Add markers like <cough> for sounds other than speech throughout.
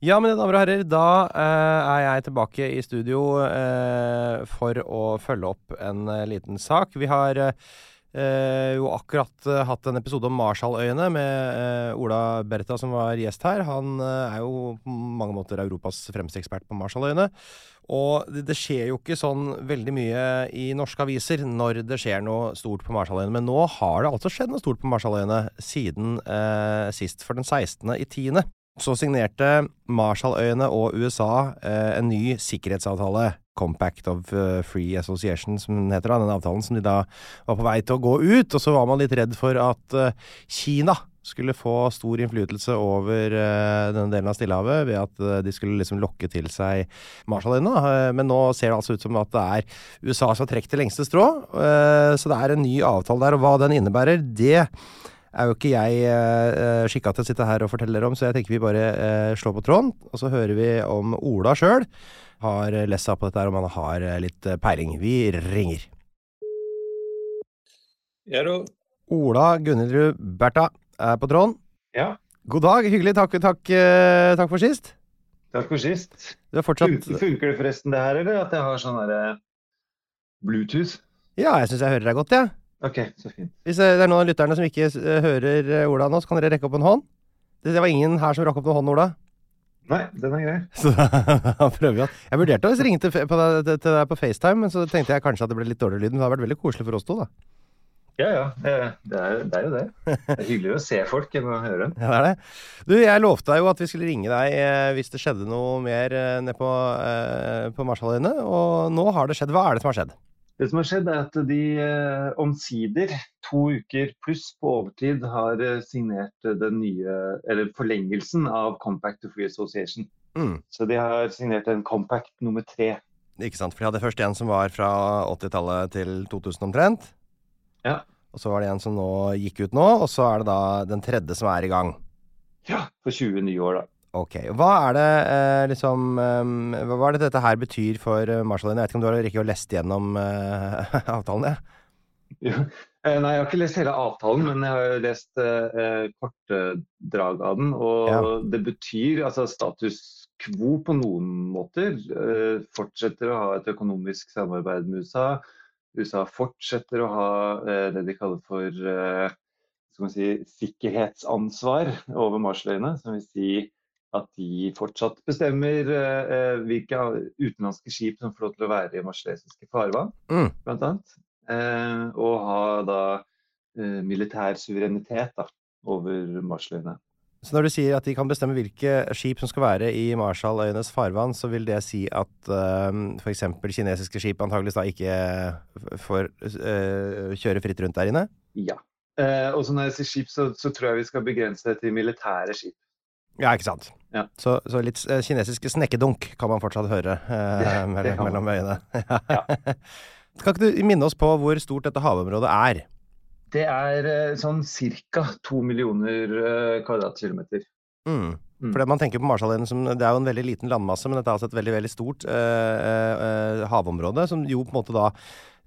Ja, mine damer og herrer, da eh, er jeg tilbake i studio eh, for å følge opp en eh, liten sak. Vi har eh, jo akkurat eh, hatt en episode om Marshalløyene med eh, Ola Bertha som var gjest her. Han er jo på mange måter Europas fremste ekspert på Marshalløyene. Og det, det, skjer jo ikke sånn veldig mye i norske aviser når det skjer noe stort på Marshalløyene. Men nå har det altså skjedd noe stort på Marshalløyene siden sist, for den 16. i tiende så signerte Marshalløyene og USA eh, en ny sikkerhetsavtale. Compact of uh, Free Association, som den heter. da, Den avtalen som de da var på vei til å gå ut. Og så var man litt redd for at uh, Kina skulle få stor innflytelse over uh, denne delen av Stillehavet ved at uh, de skulle liksom lokke til seg Marshalløyene. Uh, men nå ser det altså ut som at det er USA som har trukket det lengste strå. så det er en ny avtale der, og hva den innebærer, det er jo ikke jeg uh, skikka til å sitte her og fortelle dere om, så jeg tenker vi bare slår på tråden. Og så hører vi om Ola sjøl har lest seg på dette her, om han har litt peiling. Vi ringer. Ja, Ola Gunnhildrud Bertha er på tråden. Ja. God dag. Hyggelig. Takk, takk, uh, takk for sist. Takk for sist. Fortsatt... Funker det forresten det her, eller at jeg har sånn derre Bluetooth? Ja, jeg syns jeg hører deg godt, jeg. Ja. Ok, så fint. Hvis det er noen av lytterne som ikke hører Ola nå, så kan dere rekke opp en hånd. Det var ingen her som rakk opp noen hånd, Ola. Nei, den er grei. <laughs> Så da prøver vi at Jeg vurderte å ringe til, deg på FaceTime, men så tenkte jeg kanskje at det ble litt dårlig lyd. Men det har vært veldig koselig for oss to, da. Ja, ja. Det er, det er, jo det. Det er hyggeligere å se folk enn å høre dem. <laughs> Ja, det er det. Du, jeg lovte deg jo at vi skulle ringe deg eh, hvis det skjedde noe mer eh, nede på, eh, på Marshalløyene. Og nå har det skjedd. Hva er det som har skjedd? Det som har skjedd er at de omsider, to uker pluss på overtid, har signert den nye, eller forlengelsen av Compact to Free Association. Mm. Så de har signert en Compact nummer tre. Ikke sant. For de hadde først en som var fra 80-tallet til 2000 omtrent. Ja. Og så var det en som nå gikk ut nå, og så er det da den tredje som er i gang. Ja, for 20 nye år, da. Ok. Hva er det eh, liksom eh, Hva er det dette her betyr for uh, Marshallene? Jeg vet ikke om du har rekke å lest gjennom eh, <laughs> avtalen? Ja. Eh, nei, jeg har ikke lest hele avtalen, men jeg har lest eh, korte drag av den. Og Ja. det betyr altså status quo på noen måter. Eh, fortsetter å ha et økonomisk samarbeid med USA. USA fortsetter å ha eh, det de kaller for eh, si, sikkerhetsansvar over Marshalløyene. Som vil si at de fortsatt bestemmer eh, hvilke utenlandske skip som får lov til å være i marselesiske farvann, Mm. Eh, og ha da militær suverenitet da, over Marshalløyene. Så når du sier at de kan bestemme hvilke skip som skal være i Marshalløyenes farvann, så vil det si at uh, f.eks. kinesiske skip antageligvis da ikke får uh, kjøre fritt rundt der inne? Ja. Uh, og så når jeg sier skip, så, så tror jeg vi skal begrense det til militære skip. Ja, ikke sant. Ja. Så, så litt uh, kinesiske snekkedunk kan man fortsatt høre eh, <laughs> Det- det mellom, mellom øyene. <laughs> kan ikke du minne oss på hvor stort dette havområdet er? Det er eh, sånn ca. to millioner eh, kvadratkilometer. Mm. Mm. For man tenker på Marshalløyene som Det er jo en veldig liten landmasse, men dette er altså et veldig veldig stort eh, eh, eh, havområde, som jo på en måte da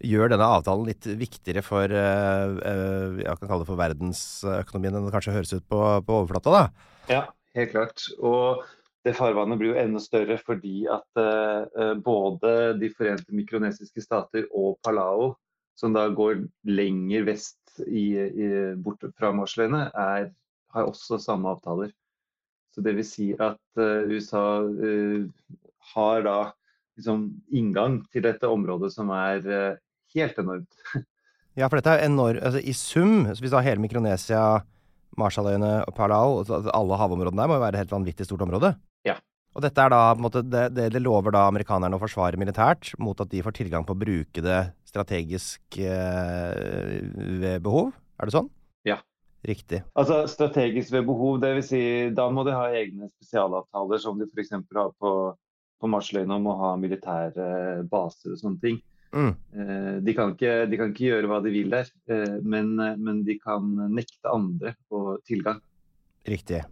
gjør denne avtalen litt viktigere for eh, eh, Jeg kan kalle det for verdensøkonomien enn det kanskje høres ut på, på overflata, da. Ja, helt klart. Og det farvannet blir jo enda større fordi at eh, både De forente mikronesiske stater og Palau, som da går lenger vest i, i, bort fra Marshalløyene, er- har også samme avtaler. Så det vil si at uh, USA uh, har da liksom inngang til dette området som er uh, helt enormt. <laughs> Ja, for dette er enormt altså, I sum, hvis du har hele Mikronesia, Marshalløyene og Palau, altså, alle havområdene der må jo være et helt vanvittig stort område? Ja. Og dette er da på en måte det, det, lover da amerikanerne å forsvare militært mot at de får tilgang på å bruke det strategisk eh, ved behov? Er det sånn? Ja. Riktig. Altså strategisk ved behov, dvs. Si, da må de ha egne spesialavtaler som de f.eks. har på, på Marsløyene om å ha militære baser og sånne ting. Mm. Eh, De kan, ikke, de kan ikke gjøre hva de vil der, eh, men, men de kan nekte andre å tilgang. Riktig.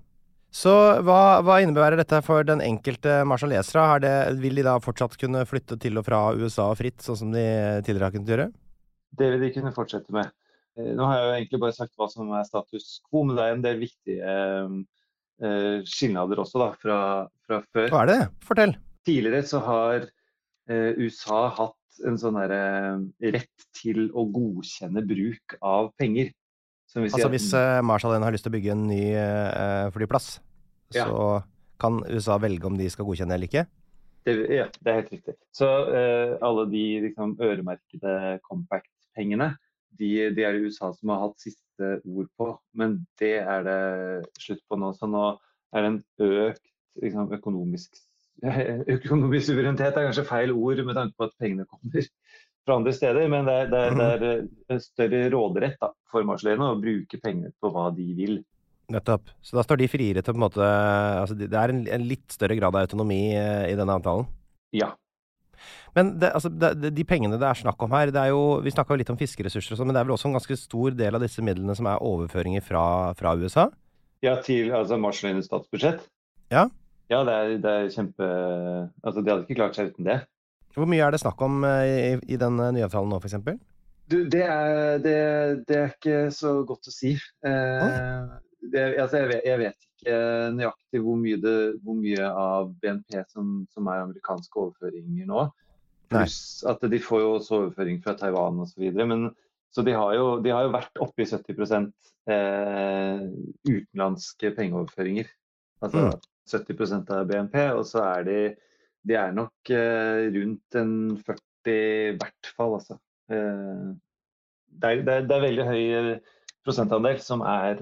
Så hva, hva innebærer dette for den enkelte marsjalesere? Er det- Vil de da fortsatt kunne flytte til og fra USA fritt, sånn som de tidligere har kunnet gjøre? Det vil de kunne fortsette med. Eh, Nå har jeg jo egentlig bare sagt hva som er status quo, men det er en del viktige eh, skilnader også da, fra, fra før. Hva er det? Fortell. Tidligere så har eh, USA hatt en sånn derre rett til å godkjenne bruk av penger. Altså at- hvis uh, Marshall har lyst til å bygge en ny eh, flyplass, Ja. så kan USA velge om de skal godkjenne eller ikke? Det, ja, det er helt riktig. Så uh, alle de liksom, øremerkede Compact-pengene, de, de er det USA som har hatt siste ord på. Men det er det slutt på nå. Så nå er det en økt liksom, økonomisk <laughs> Økonomisk suverenitet er kanskje feil ord med tanke på at pengene kommer fra andre steder, men det er, det er, det er eh, større råderett da, for Marshalløyene å bruke pengene på hva de vil. Nettopp. Så da står de friere til på en måte altså Det er en, en litt større grad av autonomi eh, i denne avtalen? Ja. Men det, altså, de pengene det er snakk om her, det er jo, vi snakka litt om fiskeressurser og sånn, men det er vel også en ganske stor del av disse midlene som er overføringer fra, fra USA? Ja, til altså Marshalløyenes statsbudsjett? Ja. Ja, det er, det er kjempe Altså, de hadde ikke klart seg uten det. Hvor mye er det snakk om eh, i, i den eh, nye avtalen nå, f.eks.? Du, det er, det, det er ikke så godt å si. Eh, det, altså, jeg, vet, jeg vet ikke nøyaktig hvor mye, det, hvor mye av BNP som, som er amerikanske overføringer nå. Pluss at de får jo også overføring fra Taiwan osv. Men så de har, jo, de har jo vært oppe i 70 eh, utenlandske pengeoverføringer. Altså Mm. 70% av BNP, og så er de de er nok eh, rundt en 40 i hvert fall, altså. Eh, det, er, det, er, det er veldig høy eh, prosentandel som er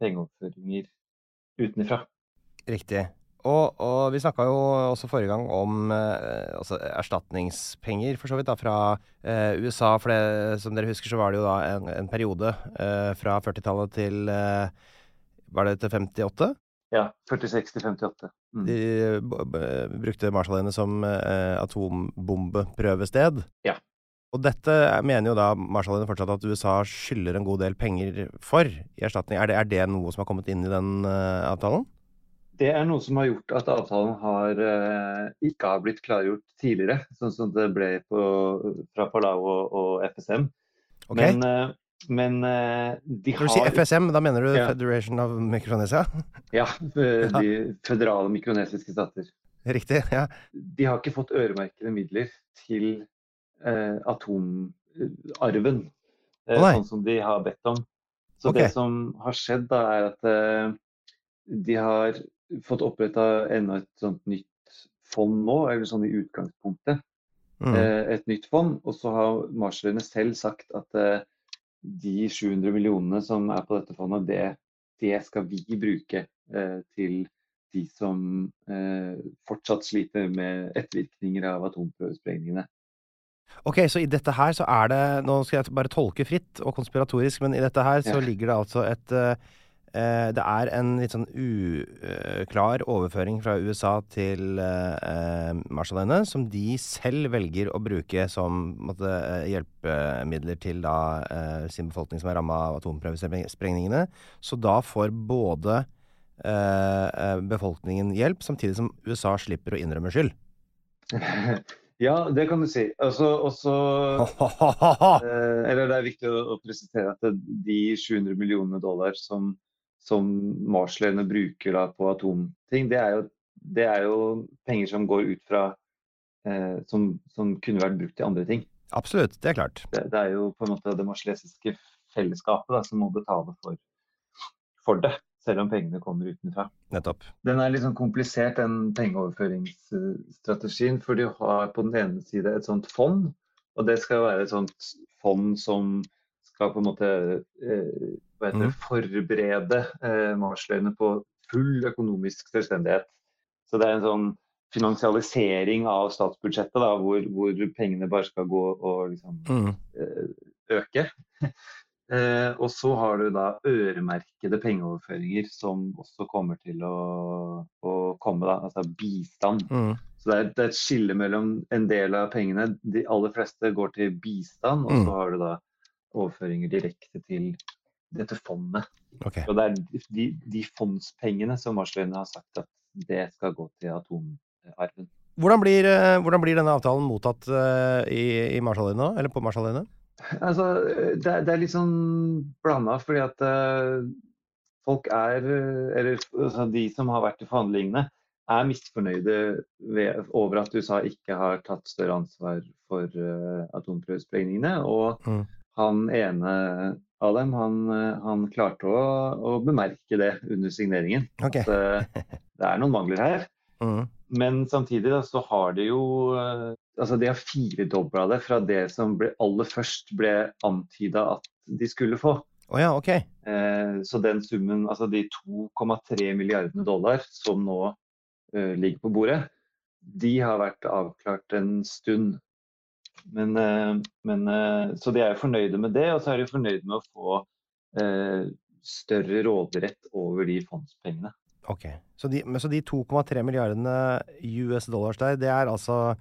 pengeoverføringer utenfra. Riktig. Og, og vi snakka jo også forrige gang om eh, altså erstatningspenger, for så vidt, da, fra eh, USA. For det, som dere husker, så var det jo da en, en periode eh, fra 40-tallet til Var det til 58? Ja, 46 til 58. Mm. De brukte Marshalløyene som eh, atombombeprøvested. Ja. Og dette mener jo da Marshalløyene fortsatt at USA skylder en god del penger for i erstatning. Er det, er det noe som har kommet inn i den eh, avtalen? Det er noe som har gjort at avtalen har, eh, ikke har blitt klargjort tidligere, sånn som det ble på, fra Palau og, og FSM. Ok. Men, eh, men de de Når du sier FSM, da mener du Ja. Federation of Micronesia? <laughs> Ja, eh, <laughs> de føderale mikronesiske stater. Riktig, ja. de har ikke fått øremerkede midler til eh, atomarven, eh, oh, sånn som de har bedt om. Så okay. det som har skjedd da, er at eh, de har fått oppretta enda et sånt nytt fond nå, eller sånn i utgangspunktet. Mm. Eh, et nytt fond. Og så har marsjerne selv sagt at eh, de 700 millionene som er på dette fondet, det, det skal vi bruke eh, til de som eh, fortsatt sliter med ettervirkninger av atomprøvesprengningene. Ok, så i dette her så er det Nå skal jeg bare tolke fritt og konspiratorisk, men i dette her så Ja. ligger det altså et, eh, det er en litt sånn uklar overføring fra USA til eh, Marshalløyene, som de selv velger å bruke som måtte, eh, hjelpemidler til da eh, sin befolkning som er ramma av atomprøvesprengningene. Så da får både eh, eh, befolkningen hjelp, samtidig som USA slipper å innrømme skyld. <laughs> Ja, det kan du si. Altså, også, <laughs> eh, eller det er viktig å, å presisere at de 700 millionene dollar som, som Marshallene bruker da, på atomting, det er, jo, det er, jo, penger som går ut fra eh, som, som, kunne vært brukt til andre ting. Absolutt, det er klart. Det, det er jo på en måte det marslesiske fellesskapet da, som må betale for, for det selv om pengene kommer utenfra. Nettopp. Den er litt sånn komplisert, den pengeoverføringsstrategien. For de har på den ene side et sånt fond, og det skal være et sånt fond som skal på en måte eh, det, mm. forberede eh, Marsløyene på full økonomisk selvstendighet. Så det er en sånn finansialisering av statsbudsjettet, da, hvor, hvor pengene bare skal gå og liksom, mm. eh, øke. <laughs> Eh, og så har du da øremerkede pengeoverføringer som også kommer til å, å komme, da, altså bistand. Mm. Så det er, det er, et skille mellom en del av pengene. De aller fleste går til bistand, og så mm. har du da overføringer direkte til dette fondet. Okay. Og det er de, de fondspengene som Marsløyene har sagt at det skal gå til atomarven. Hvordan blir, eh, hvordan blir denne avtalen mottatt uh, i, i Marshalløyene, eller på Marshalløyene? Altså, det, det, er litt sånn blanda, fordi at folk er Eller altså, de som har vært i forhandlingene, er misfornøyde ved, over at USA ikke har tatt større ansvar for uh, atomprøvesprengningene. Og mm. Han ene av dem, han, han klarte å, å, bemerke det under signeringen. Okay. At uh, det er noen mangler her. Mm. Men samtidig da, så har de jo altså De har firedobla det fra det som ble, aller først ble antyda at de skulle få. Oh ja, ok. Eh, så den summen, altså de 2,3 milliardene dollar som nå eh, ligger på bordet, de har vært avklart en stund. Men, eh, men, eh, så de er jo fornøyde med det, og så er de fornøyde med å få eh, større råderett over de fondspengene. Ok, Så de, de 2,3 milliardene US dollars der, det er altså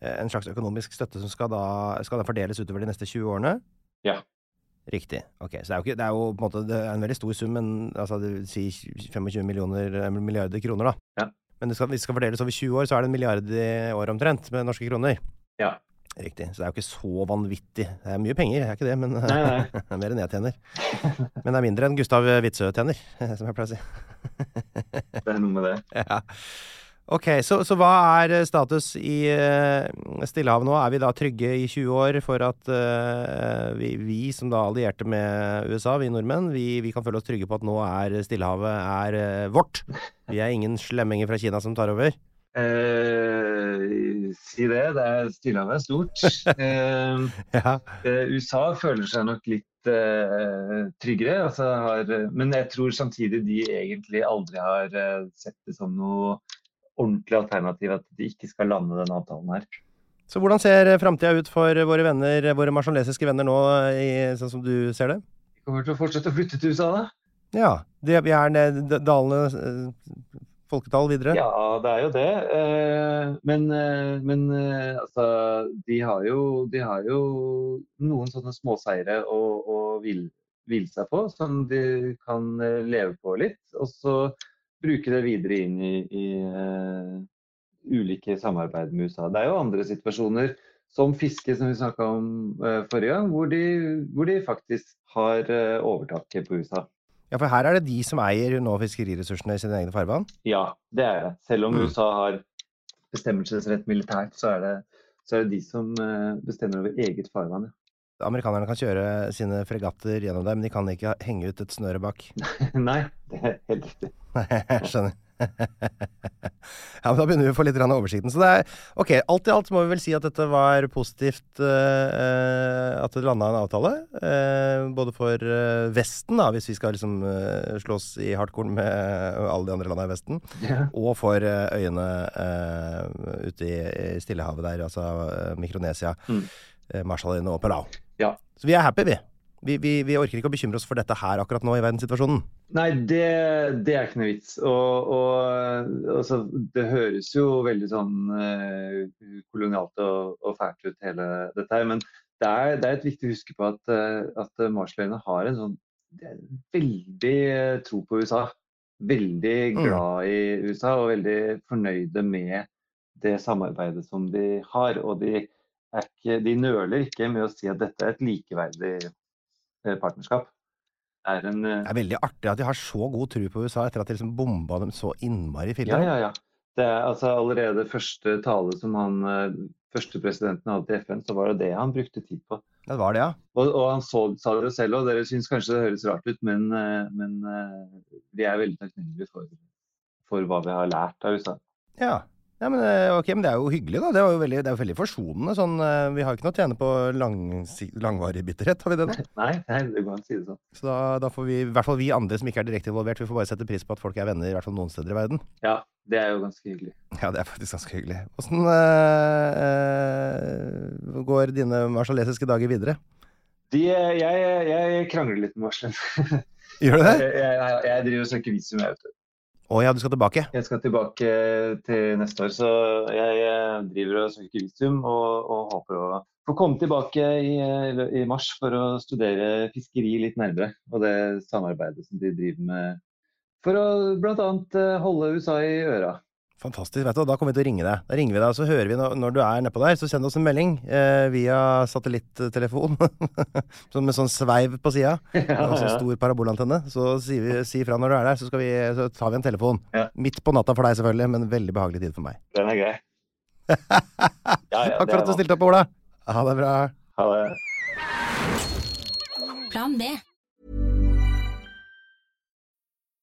Eh, en slags økonomisk støtte som skal da, skal da fordeles utover de neste 20 årene? Ja. Riktig. Ok, Så det er jo, ikke, det er jo på en måte en veldig stor sum, men altså, det vil si 25 millioner, eh, milliarder kroner, da. Ja. Men det skal, hvis det skal fordeles over 20 år, så er det en milliard i året omtrent, med norske kroner. Ja. Riktig. Så det er jo ikke så vanvittig. Det er mye penger, det er ikke det, men nei, nei. <laughs> mer enn jeg tjener. Men det er mindre enn Gustav Witzøe tjener, som jeg pleier å si. <laughs> det er noe med det. <laughs> Ja. Ok, så, så, hva er eh, status i uh, Stillehavet nå? Er vi da trygge i 20 år for at uh, vi, vi, som da allierte med USA, vi nordmenn, vi, vi, kan føle oss trygge på at nå er Stillehavet er uh, vårt? Vi er ingen slemminger fra Kina som tar over? Si det. det er Stillehavet er stort. <laughs> ja. USA føler seg nok litt tryggere. Altså har, men jeg tror samtidig de egentlig aldri har sett det som noe ordentlig alternativ at de ikke skal lande denne avtalen her. Så hvordan ser framtida ut for våre venner, våre marsjonesiske venner nå, i, sånn som du ser det? De kommer til å fortsette å flytte til USA, da. Ja. Det, vi er dalene eh, folketall videre? Ja, det er jo det. Eh, men, eh, men altså, de har, jo, de har jo noen sånne småseire å, å hvile seg på, som de kan leve på litt. Og så bruke det videre inn i, i uh, ulike samarbeid med USA. Det er jo andre situasjoner, som fiske, som vi snakka om uh, forrige gang, hvor de, hvor de faktisk har uh, overtaket på USA. Ja, For her er det de som eier nå fiskeriressursene i sine egne farvann? Ja, det er det. Selv om mm. USA har bestemmelsesrett militært, så er det, så er det de som bestemmer over eget farvann. Ja. Amerikanerne kan kjøre sine fregatter gjennom deg, men de kan ikke henge ut et snøre bak. <laughs> Nei, det er helt riktig. Nei, <laughs> Jeg skjønner. <laughs> ja, men Da begynner vi å få litt oversikten. Så det er, ok, Alt i alt må vi vel si at dette var positivt uh, at det landa en avtale. Uh, både for uh, Vesten, da, hvis vi skal liksom slåss i hardkorn med alle de andre landa i Vesten. Yeah. Og for øyene ute i, i Stillehavet der, altså Mikronesia, mm. Marshalløyene og Palau. Ja. Så vi er happy, vi. Vi, vi, vi, orker ikke å bekymre oss for dette her akkurat nå i verdenssituasjonen. Nei, det, det er ikke noe vits. Og, og altså, det høres jo veldig sånn uh, kolonialt og, og, fælt ut, hele dette her. Men det er, det er et viktig å huske på at, uh, at Marsløyene har en sånn veldig tro på USA. Veldig mm. glad i USA og veldig fornøyde med det samarbeidet som de har. Og de, ikke, de nøler ikke med å si at dette er et likeverdig Eh, partnerskap. Er en, eh, det er veldig artig at de har så god tro på USA etter at de liksom bomba dem så innmari fille. Ja, ja, ja. Det er altså allerede første tale som han eh, første presidenten hadde til FN, så var det det han brukte tid på. Det var det, ja. Og, og han så, sa det selv, og dere syns kanskje det høres rart ut, men, men vi er veldig takknemlige for, for hva vi har lært av USA. Ja, ja, men, eh, okay, men det er jo hyggelig, da. Det, jo veldig, det er jo veldig forsonende. Sånn, eh, vi har ikke noe å tjene på lang, langvarig bitterhet, har vi det da? <laughs> Nei, nei, det går an å si det sånn. Så da, da, får vi, i hvert fall vi andre som ikke er direkte involvert, vi får bare sette pris på at folk er venner, i hvert fall noen steder i verden. Ja, det er jo ganske hyggelig. Ja, det er faktisk ganske hyggelig. Åssen øh, går dine marsalesiske dager videre? De, jeg, jeg, krangler litt med Marslen. <laughs> Gjør du det? Jeg, jeg, jeg driver og søker visum, jeg, vet du. Å ja, du skal tilbake? Jeg skal tilbake til neste år. Så jeg driver og søker visum og, og, håper å få komme tilbake i, i, mars for å studere fiskeri litt nærmere. Og det samarbeidet som de driver med for å bl.a. holde USA i øra. Fantastisk. vet du, Da kommer vi til å ringe deg. Da ringer vi deg, og så hører vi når, du er nedpå der. Så send oss en melding eh, via satellittelefon <laughs> med sånn sveiv på sida. <laughs> Ja, ja. Sånn stor parabolantenne. Så si, vi, si fra når du er der, så, vi, så tar vi en telefon. Ja. Midt på natta for deg, selvfølgelig, men veldig behagelig tid for meg. Den er grei. <laughs> Takk for at du stilte opp, Ola. Ha det bra. Ha det. Plan B.